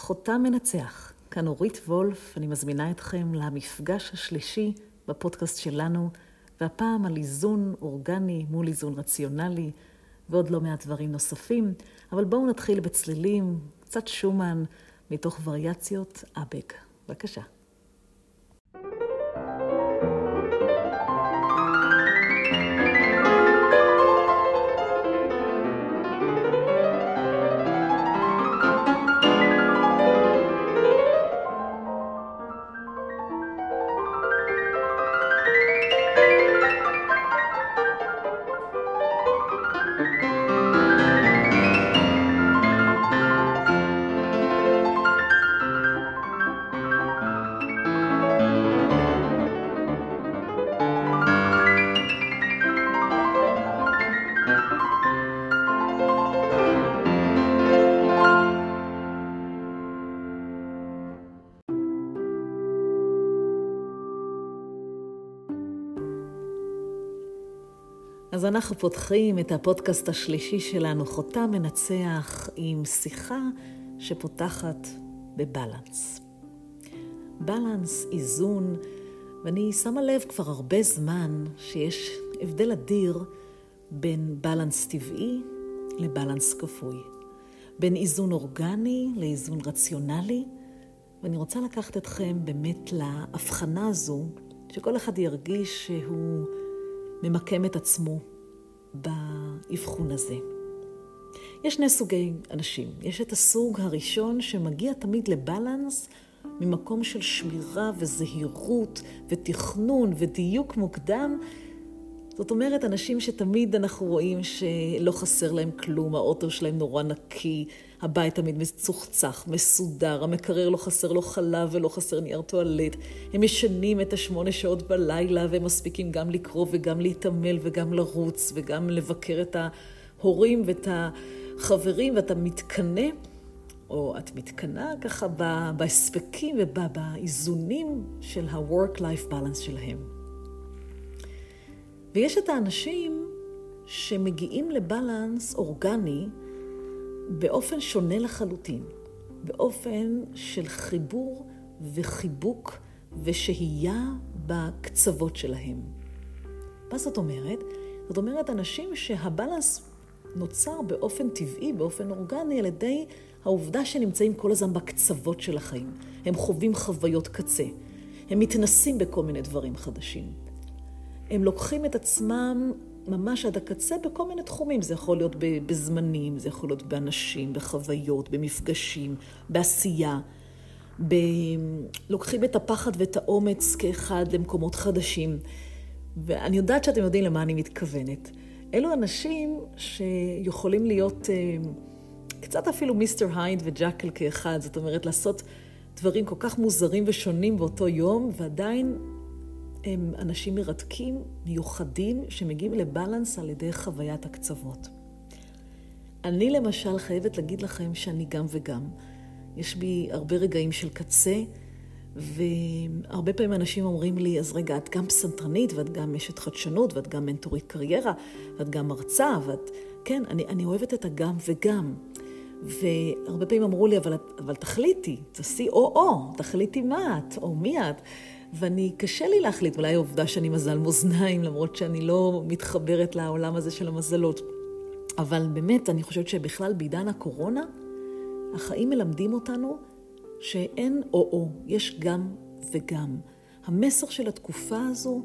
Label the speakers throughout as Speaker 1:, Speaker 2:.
Speaker 1: חותם מנצח. כאן אורית וולף, אני מזמינה אתכם למפגש השלישי בפודקאסט שלנו, והפעם על איזון אורגני מול איזון רציונלי, ועוד לא מעט דברים נוספים. אבל בואו נתחיל בצלילים, קצת שומן, מתוך וריאציות אבג. בבקשה. אז אנחנו פותחים את הפודקאסט השלישי שלנו, חותם מנצח, עם שיחה שפותחת בבלנס. בלנס, איזון, ואני שמה לב כבר הרבה זמן שיש הבדל אדיר בין בלנס טבעי לבלנס כפוי. בין איזון אורגני לאיזון רציונלי, ואני רוצה לקחת אתכם באמת להבחנה הזו, שכל אחד ירגיש שהוא ממקם את עצמו באבחון הזה. יש שני סוגי אנשים. יש את הסוג הראשון שמגיע תמיד לבלנס ממקום של שמירה וזהירות ותכנון ודיוק מוקדם. זאת אומרת, אנשים שתמיד אנחנו רואים שלא חסר להם כלום, האוטו שלהם נורא נקי, הבית תמיד מצוחצח, מסודר, המקרר לא חסר לו חלב ולא חסר נייר טואלט. הם ישנים את השמונה שעות בלילה והם מספיקים גם לקרוא וגם להתעמל וגם לרוץ וגם לבקר את ההורים ואת החברים ואתה מתקנא, או את מתקנאה ככה בהספקים ובאיזונים של ה-work-life balance שלהם. ויש את האנשים שמגיעים לבלנס אורגני, באופן שונה לחלוטין, באופן של חיבור וחיבוק ושהייה בקצוות שלהם. מה זאת אומרת? זאת אומרת, אנשים שהבלנס נוצר באופן טבעי, באופן אורגני, על ידי העובדה שנמצאים כל הזמן בקצוות של החיים. הם חווים חוויות קצה. הם מתנסים בכל מיני דברים חדשים. הם לוקחים את עצמם ממש עד הקצה בכל מיני תחומים. זה יכול להיות בזמנים, זה יכול להיות באנשים, בחוויות, במפגשים, בעשייה. ב... לוקחים את הפחד ואת האומץ כאחד למקומות חדשים. ואני יודעת שאתם יודעים למה אני מתכוונת. אלו אנשים שיכולים להיות אה, קצת אפילו מיסטר היינד וג'קל כאחד, זאת אומרת, לעשות דברים כל כך מוזרים ושונים באותו יום, ועדיין הם אנשים מרתקים, מיוחדים, שמגיעים לבלנס על ידי חוויית הקצוות. אני למשל חייבת להגיד לכם שאני גם וגם. יש בי הרבה רגעים של קצה, והרבה פעמים אנשים אומרים לי, אז רגע, את גם פסנתרנית, ואת גם אשת חדשנות, ואת גם מנטורית קריירה, ואת גם מרצה, ואת... כן, אני, אני אוהבת את הגם וגם. והרבה פעמים אמרו לי, אבל, אבל תחליטי, תעשי או-או, תחליטי מה את, או מי את. ואני, קשה לי להחליט, אולי העובדה שאני מזל מאזניים, למרות שאני לא מתחברת לעולם הזה של המזלות. אבל באמת, אני חושבת שבכלל בעידן הקורונה, החיים מלמדים אותנו שאין או-או, יש גם וגם. המסר של התקופה הזו,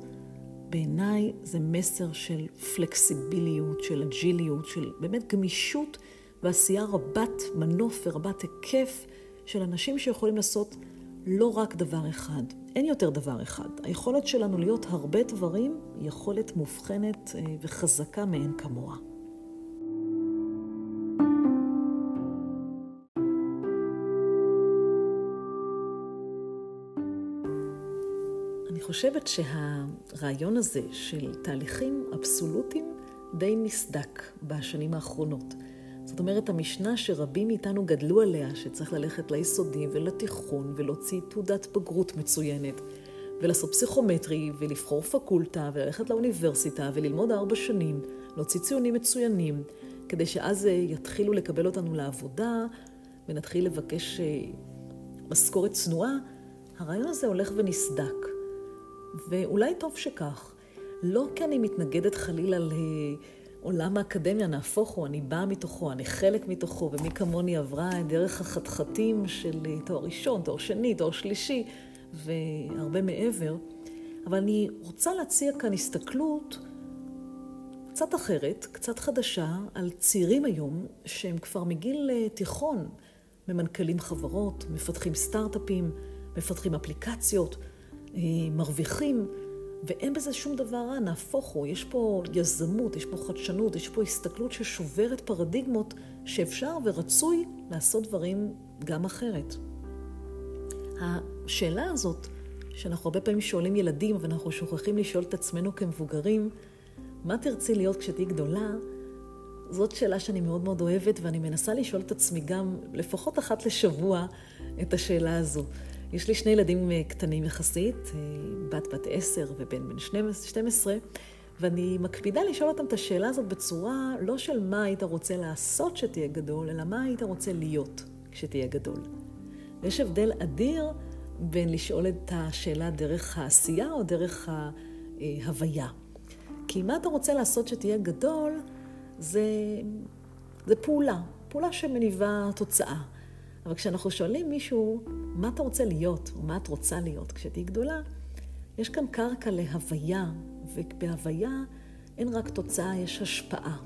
Speaker 1: בעיניי, זה מסר של פלקסיביליות, של אג'יליות, של באמת גמישות ועשייה רבת מנוף ורבת היקף של אנשים שיכולים לעשות לא רק דבר אחד. אין יותר דבר אחד. היכולת שלנו להיות הרבה דברים היא יכולת מובחנת אה, וחזקה מאין כמוה. אני חושבת שהרעיון הזה של תהליכים אבסולוטיים די נסדק בשנים האחרונות. זאת אומרת, המשנה שרבים מאיתנו גדלו עליה, שצריך ללכת ליסודי ולתיכון ולהוציא תעודת בגרות מצוינת, ולעשות פסיכומטרי ולבחור פקולטה וללכת לאוניברסיטה וללמוד ארבע שנים, להוציא ציונים מצוינים, כדי שאז יתחילו לקבל אותנו לעבודה, ונתחיל לבקש אה, משכורת צנועה, הרעיון הזה הולך ונסדק. ואולי טוב שכך. לא כי אני מתנגדת חלילה לעולם האקדמיה, נהפוך הוא, אני באה מתוכו, אני חלק מתוכו, ומי כמוני עברה דרך החתחתים של אה, תואר ראשון, תואר שני, תואר שלישי, והרבה מעבר. אבל אני רוצה להציע כאן הסתכלות קצת אחרת, קצת חדשה, על צעירים היום שהם כבר מגיל אה, תיכון, ממנכ"לים חברות, מפתחים סטארט-אפים, מפתחים אפליקציות, אה, מרוויחים, ואין בזה שום דבר רע, נהפוך הוא, יש פה יזמות, יש פה חדשנות, יש פה הסתכלות ששוברת פרדיגמות שאפשר ורצוי לעשות דברים גם אחרת. השאלה הזאת, שאנחנו הרבה פעמים שואלים ילדים, ואנחנו שוכחים לשאול את עצמנו כמבוגרים, מה תרצי להיות כשתהיי גדולה? זאת שאלה שאני מאוד מאוד אוהבת, ואני מנסה לשאול את עצמי גם לפחות אחת לשבוע את השאלה הזו. יש לי שני ילדים אה, קטנים יחסית, אה, בת בת עשר ובן בן 12, ואני מקפידה לשאול אותם את השאלה הזאת בצורה לא של מה היית רוצה לעשות שתהיה גדול, אלא מה היית רוצה להיות כשתהיה גדול. יש הבדל אדיר בין לשאול את השאלה דרך העשייה או דרך ההוויה. כי מה אתה רוצה לעשות שתהיה גדול, זה, זה פעולה, פעולה שמניבה תוצאה. אבל כשאנחנו שואלים מישהו, מה אתה רוצה להיות, או מה את רוצה להיות כשתהיי גדולה, יש כאן קרקע להוויה, ובהוויה אין רק תוצאה, יש השפעה.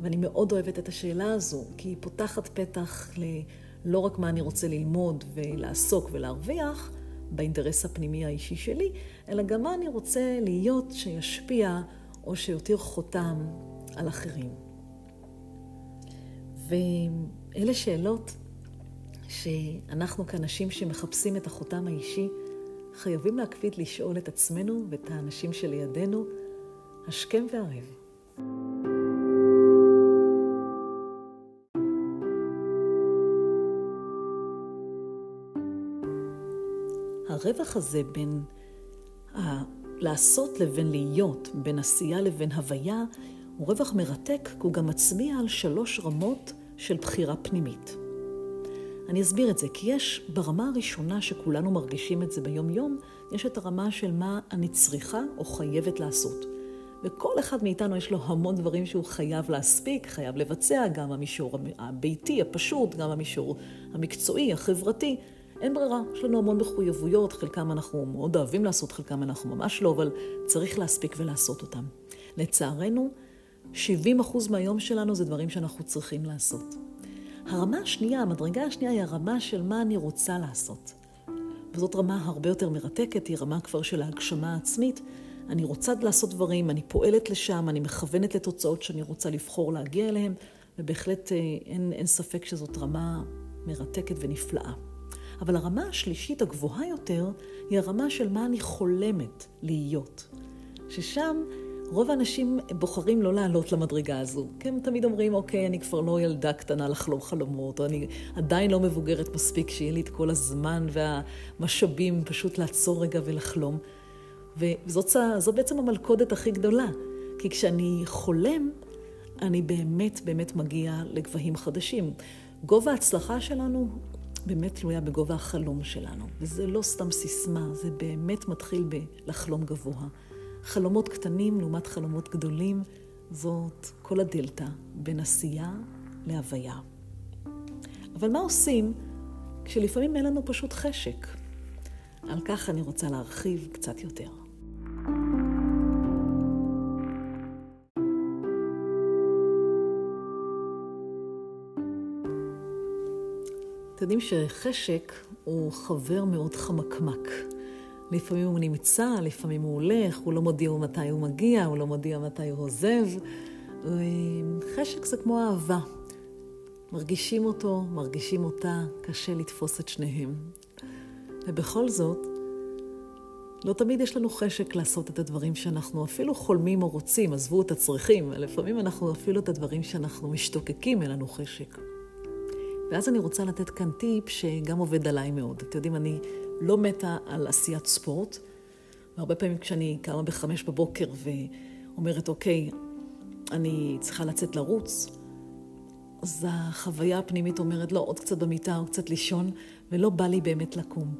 Speaker 1: ואני מאוד אוהבת את השאלה הזו, כי היא פותחת פתח ללא רק מה אני רוצה ללמוד ולעסוק ולהרוויח, באינטרס הפנימי האישי שלי, אלא גם מה אני רוצה להיות שישפיע או שיותיר חותם על אחרים. ואלה שאלות שאנחנו כאנשים שמחפשים את החותם האישי, חייבים להקפיד לשאול את עצמנו ואת האנשים שלידינו, השכם והערב. הרווח הזה בין ה... לעשות לבין להיות, בין עשייה לבין הוויה, הוא רווח מרתק, כי הוא גם מצביע על שלוש רמות של בחירה פנימית. אני אסביר את זה, כי יש ברמה הראשונה שכולנו מרגישים את זה ביום-יום, יש את הרמה של מה אני צריכה או חייבת לעשות. וכל אחד מאיתנו יש לו המון דברים שהוא חייב להספיק, חייב לבצע, גם המישור הביתי, הפשוט, גם המישור המקצועי, החברתי. אין ברירה, יש לנו המון מחויבויות, חלקם אנחנו מאוד אוהבים לעשות, חלקם אנחנו ממש לא, אבל צריך להספיק ולעשות אותם. לצערנו, 70% מהיום שלנו זה דברים שאנחנו צריכים לעשות. הרמה השנייה, המדרגה השנייה היא הרמה של מה אני רוצה לעשות. וזאת רמה הרבה יותר מרתקת, היא רמה כבר של ההגשמה העצמית. אני רוצה לעשות דברים, אני פועלת לשם, אני מכוונת לתוצאות שאני רוצה לבחור להגיע אליהן, ובהחלט אה, אין, אין ספק שזאת רמה מרתקת ונפלאה. אבל הרמה השלישית הגבוהה יותר היא הרמה של מה אני חולמת להיות. ששם רוב האנשים בוחרים לא לעלות למדרגה הזו, כי הם תמיד אומרים, אוקיי, אני כבר לא ילדה קטנה לחלום חלומות, או אני עדיין לא מבוגרת מספיק שיהיה לי את כל הזמן והמשאבים פשוט לעצור רגע ולחלום. וזאת בעצם המלכודת הכי גדולה, כי כשאני חולם, אני באמת באמת מגיע לגבהים חדשים. גובה ההצלחה שלנו באמת תלויה בגובה החלום שלנו, וזה לא סתם סיסמה, זה באמת מתחיל בלחלום גבוה. חלומות קטנים לעומת חלומות גדולים, זאת כל הדלתא בין עשייה להוויה. אבל מה עושים כשלפעמים אין לנו פשוט חשק? על כך אני רוצה להרחיב קצת יותר. אתם יודעים שחשק הוא חבר מאוד חמקמק. לפעמים הוא נמצא, לפעמים הוא הולך, הוא לא מודיע מתי הוא מגיע, הוא לא מודיע מתי הוא עוזב. חשק זה כמו אהבה. מרגישים אותו, מרגישים אותה, קשה לתפוס את שניהם. ובכל זאת, לא תמיד יש לנו חשק לעשות את הדברים שאנחנו אפילו חולמים או רוצים, עזבו את הצריכים, לפעמים אנחנו אפילו את הדברים שאנחנו משתוקקים, אין לנו חשק. ואז אני רוצה לתת כאן טיפ שגם עובד עליי מאוד. אתם יודעים, אני לא מתה על עשיית ספורט, והרבה פעמים כשאני קמה בחמש בבוקר ואומרת, אוקיי, אני צריכה לצאת לרוץ, אז החוויה הפנימית אומרת, לא, עוד קצת במיטה, עוד קצת לישון, ולא בא לי באמת לקום.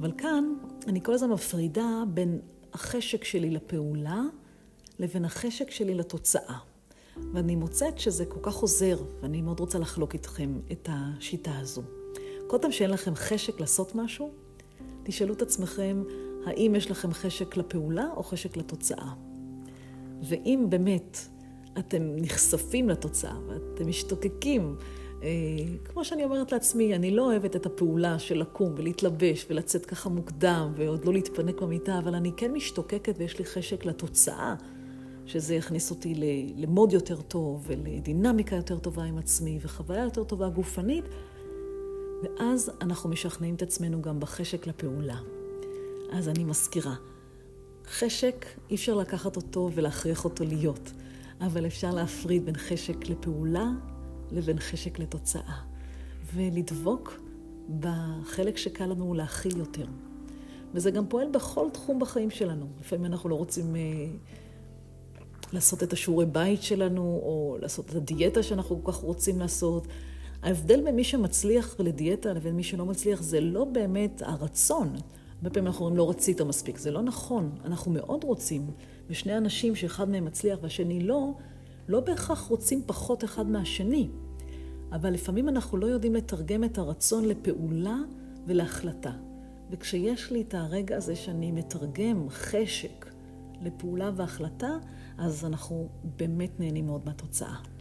Speaker 1: אבל כאן אני כל הזמן מפרידה בין החשק שלי לפעולה לבין החשק שלי לתוצאה. ואני מוצאת שזה כל כך עוזר, ואני מאוד רוצה לחלוק איתכם את השיטה הזו. פעם שאין לכם חשק לעשות משהו, תשאלו את עצמכם, האם יש לכם חשק לפעולה או חשק לתוצאה? ואם באמת אתם נחשפים לתוצאה ואתם משתוקקים, אה, כמו שאני אומרת לעצמי, אני לא אוהבת את הפעולה של לקום ולהתלבש ולצאת ככה מוקדם ועוד לא להתפנק במיטה, אבל אני כן משתוקקת ויש לי חשק לתוצאה, שזה יכניס אותי למוד יותר טוב ולדינמיקה יותר טובה עם עצמי וחוויה יותר טובה גופנית, ואז אנחנו משכנעים את עצמנו גם בחשק לפעולה. אז אני מזכירה, חשק, אי אפשר לקחת אותו ולהכריח אותו להיות, אבל אפשר להפריד בין חשק לפעולה לבין חשק לתוצאה, ולדבוק בחלק שקל לנו להכיל יותר. וזה גם פועל בכל תחום בחיים שלנו. לפעמים אנחנו לא רוצים אה, לעשות את השיעורי בית שלנו, או לעשות את הדיאטה שאנחנו כל כך רוצים לעשות. ההבדל בין מי שמצליח לדיאטה לבין מי שלא מצליח זה לא באמת הרצון. הרבה פעמים אנחנו אומרים לא רצית מספיק, זה לא נכון. אנחנו מאוד רוצים, ושני אנשים שאחד מהם מצליח והשני לא, לא בהכרח רוצים פחות אחד מהשני. אבל לפעמים אנחנו לא יודעים לתרגם את הרצון לפעולה ולהחלטה. וכשיש לי את הרגע הזה שאני מתרגם חשק לפעולה והחלטה, אז אנחנו באמת נהנים מאוד מהתוצאה.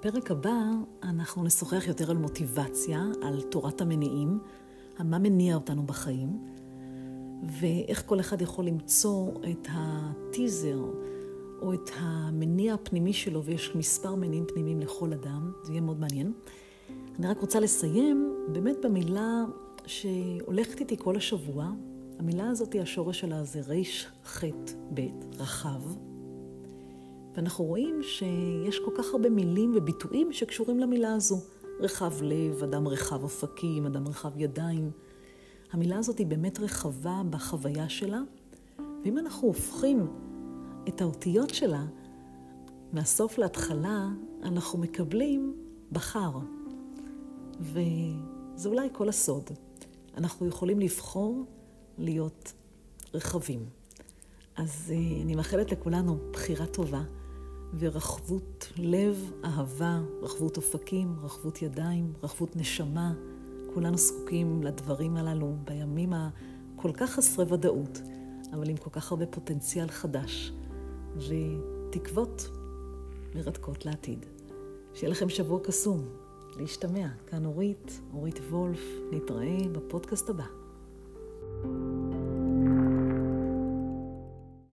Speaker 1: בפרק הבא אנחנו נשוחח יותר על מוטיבציה, על תורת המניעים, על מה מניע אותנו בחיים, ואיך כל אחד יכול למצוא את הטיזר או את המניע הפנימי שלו, ויש מספר מניעים פנימיים לכל אדם, זה יהיה מאוד מעניין. אני רק רוצה לסיים באמת במילה שהולכת איתי כל השבוע. המילה הזאת, השורש שלה זה רח"ב, רחב. ואנחנו רואים שיש כל כך הרבה מילים וביטויים שקשורים למילה הזו. רחב לב, אדם רחב אופקים, אדם רחב ידיים. המילה הזאת היא באמת רחבה בחוויה שלה, ואם אנחנו הופכים את האותיות שלה מהסוף להתחלה, אנחנו מקבלים בחר. וזה אולי כל הסוד. אנחנו יכולים לבחור להיות רחבים. אז אה, אני מאחלת לכולנו בחירה טובה. ורחבות לב, אהבה, רחבות אופקים, רחבות ידיים, רחבות נשמה. כולנו זקוקים לדברים הללו בימים הכל כך חסרי ודאות, אבל עם כל כך הרבה פוטנציאל חדש ותקוות מרתקות לעתיד. שיהיה לכם שבוע קסום. להשתמע. כאן אורית, אורית וולף, נתראה בפודקאסט הבא.